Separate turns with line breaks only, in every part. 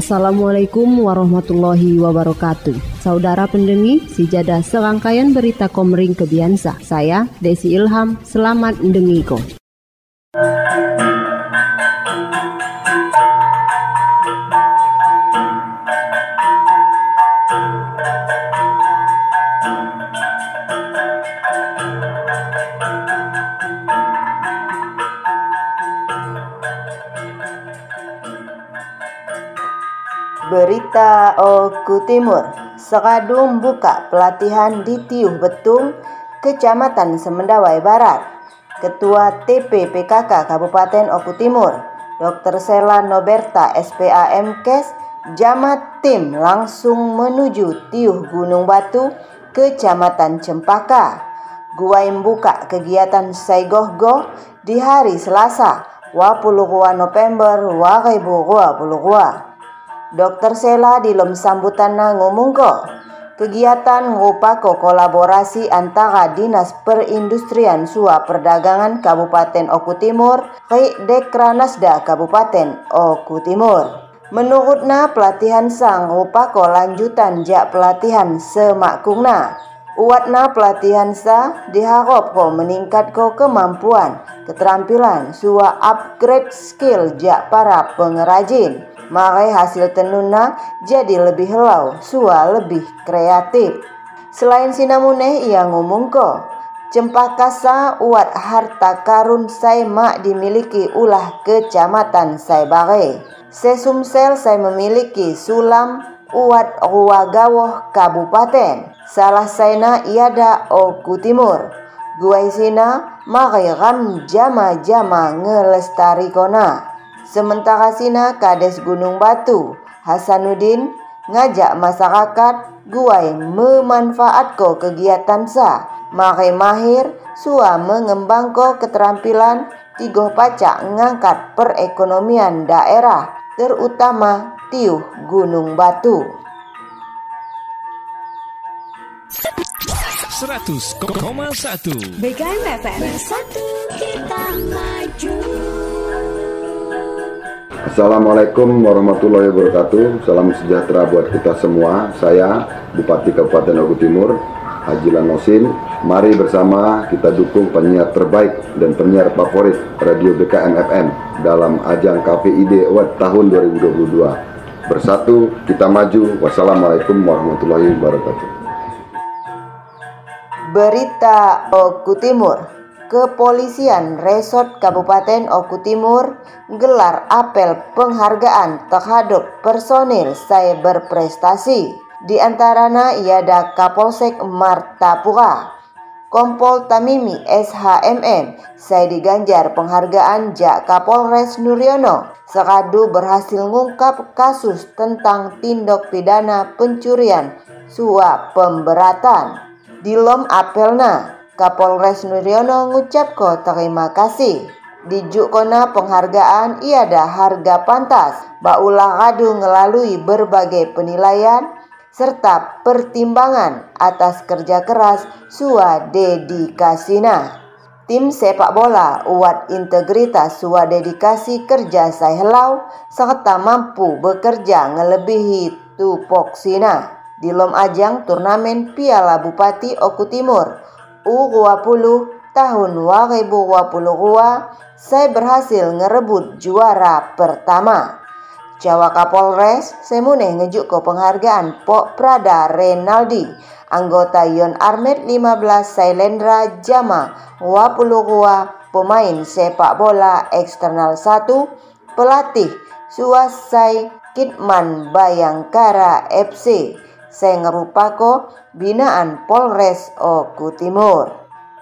Assalamualaikum warahmatullahi wabarakatuh. Saudara pendengi, sijada serangkaian berita komering kebiasa. Saya Desi Ilham, selamat mendengiko.
Berita Oku Timur, Sekadung buka pelatihan di Tiuh Betung, Kecamatan Semendawai Barat. Ketua TPPKK Kabupaten Oku Timur, Dr. Sela Noberta SPAM Kes, Jamat Tim langsung menuju Tiuh Gunung Batu, Kecamatan Cempaka. Guaim buka kegiatan Saigohgo di hari Selasa, 22 November 2022. Dr. Sela di lom sambutan na ngomong ko. Kegiatan ngupako kolaborasi antara Dinas Perindustrian Sua Perdagangan Kabupaten Oku Timur ke Dekranasda Kabupaten Oku Timur. Menurutna pelatihan sang ngupako lanjutan jak pelatihan semakungna. Uatna pelatihan sa diharap ko meningkat ko kemampuan, keterampilan, sua upgrade skill jak para pengrajin Makai hasil tenunna jadi lebih helau, sua lebih kreatif. Selain sinamune ia ngomong ko, Cempakasa uat harta karun saya mak dimiliki ulah kecamatan saya bare. Sesumsel saya memiliki sulam uat ruagawoh kabupaten. Salah saina iada Oku Timur. Gua isina makai ram jama-jama ngelestarikona. Sementara Sina Kades Gunung Batu, Hasanuddin ngajak masyarakat guai memanfaatko kegiatan sa, makai mahir sua mengembangko keterampilan tigo pacak ngangkat perekonomian daerah, terutama Tiuh Gunung Batu.
100,1
BKM FM Bersatu kita maju
Assalamualaikum warahmatullahi wabarakatuh. Salam sejahtera buat kita semua. Saya Bupati Kabupaten Ogu Timur Haji Lanosin. Mari bersama kita dukung penyiar terbaik dan penyiar favorit Radio BKM FM Dalam ajang KPID Award tahun 2022 Bersatu kita maju. Wassalamualaikum warahmatullahi wabarakatuh.
Berita Oku Timur Kepolisian Resort Kabupaten Oku Timur gelar apel penghargaan terhadap personil cyber prestasi. Di antaranya iada Kapolsek Martapura, Kompol Tamimi SHMM, saya diganjar penghargaan Jak Kapolres Nuryono. Sekadu berhasil mengungkap kasus tentang tindak pidana pencurian suap pemberatan. Di lom apelna, Kapolres Nuryono ngucapko terima kasih. Dijuk kona penghargaan iada harga pantas. Baulah kadu ngelalui berbagai penilaian serta pertimbangan atas kerja keras sua dedikasina. Tim sepak bola uat integritas sua dedikasi kerja helau serta mampu bekerja ngelebihi tupoksina. Di lom ajang turnamen Piala Bupati Oku Timur U20 tahun 2022 saya berhasil ngerebut juara pertama. Jawa Kapolres semune ngejuk ke penghargaan Pok Prada Renaldi. Anggota Yon Armet 15 Sailendra Jama. Wapulugua pemain sepak bola eksternal 1 pelatih Suasai Kitman Bayangkara FC saya ngerupako binaan Polres Oku Timur.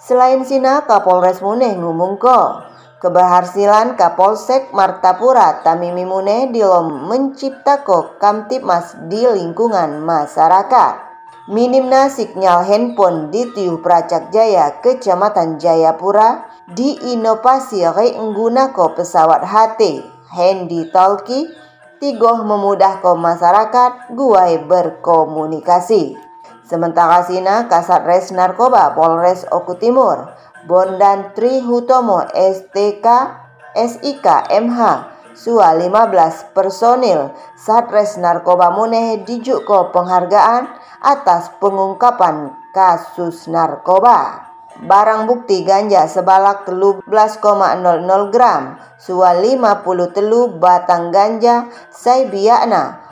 Selain Sina, Kapolres Muneh ngumungko keberhasilan Kapolsek Martapura Tamimi Muneh dilom menciptako Kamtipmas di lingkungan masyarakat. Minimna sinyal handphone di Tiuh Pracak Jaya, Kecamatan Jayapura, diinovasi menggunakan pesawat HT, handy talkie, tigoh memudahkan masyarakat guai berkomunikasi. Sementara Sina Kasat Res Narkoba Polres Oku Timur, Bondan Tri Hutomo STK SIK MH Sua 15 personil Satres Narkoba Muneh dijuko penghargaan atas pengungkapan kasus narkoba. Barang bukti ganja sebalak 13,00 gram, sua 50 telu batang ganja, sai biakna,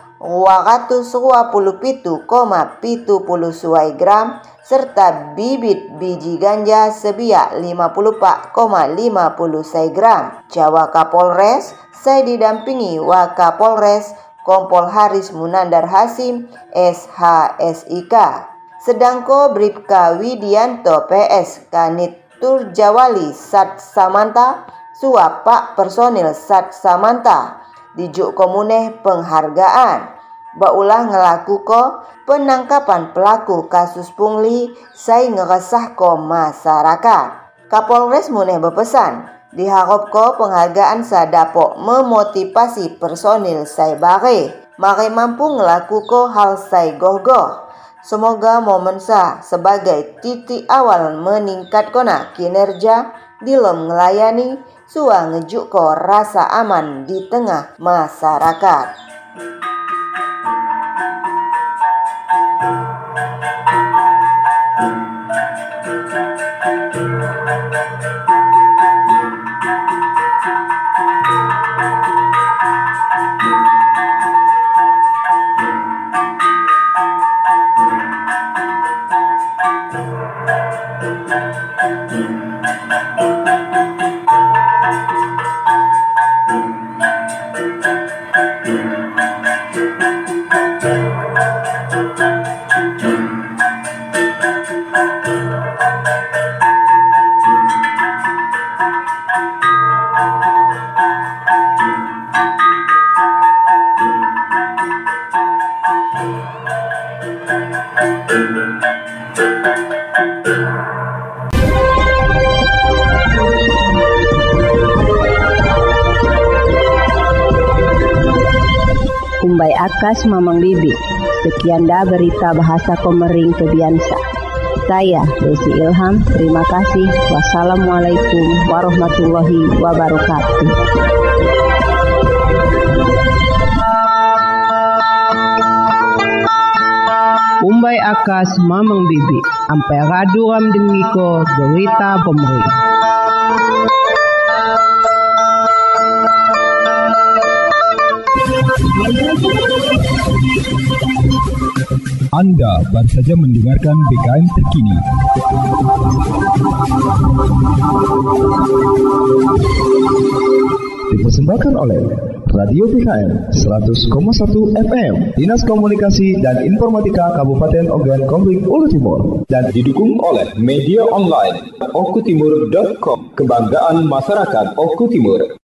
pitu koma pitu puluh suai gram, serta bibit biji ganja sebiak 54,50 gram. Jawa Kapolres, saya didampingi Wakapolres Kompol Haris Munandar Hasim, SHSIK. Sedangko Bripka Widianto PS Kanit Turjawali Sat Samanta, suap personil Sat Samanta, dijuk komuneh penghargaan baulah ngelaku ko penangkapan pelaku kasus pungli saya ngeresah ko masyarakat. Kapolres Muneh berpesan, diharap ko penghargaan sadapok memotivasi personil saya bare, mari mampu ngelaku ko hal saya goh-goh. Semoga momen sa sebagai titik awal meningkat kona kinerja dilem melayani sua ngejuk ko rasa aman di tengah masyarakat.
Kumbai Akas Mamang Bibi. Sekian dah berita bahasa Komering Kebiansa. Saya Desi Ilham, terima kasih. Wassalamualaikum warahmatullahi wabarakatuh.
Umbai akas mamang bibi, ampai radu ram dengiko berita pemerintah.
Anda baru saja mendengarkan BKM terkini.
Dipersembahkan oleh Radio BKM 100,1 FM Dinas Komunikasi dan Informatika Kabupaten Ogan Komering Ulu Timur. Dan didukung oleh media online okutimur.com Kebanggaan Masyarakat Oku Timur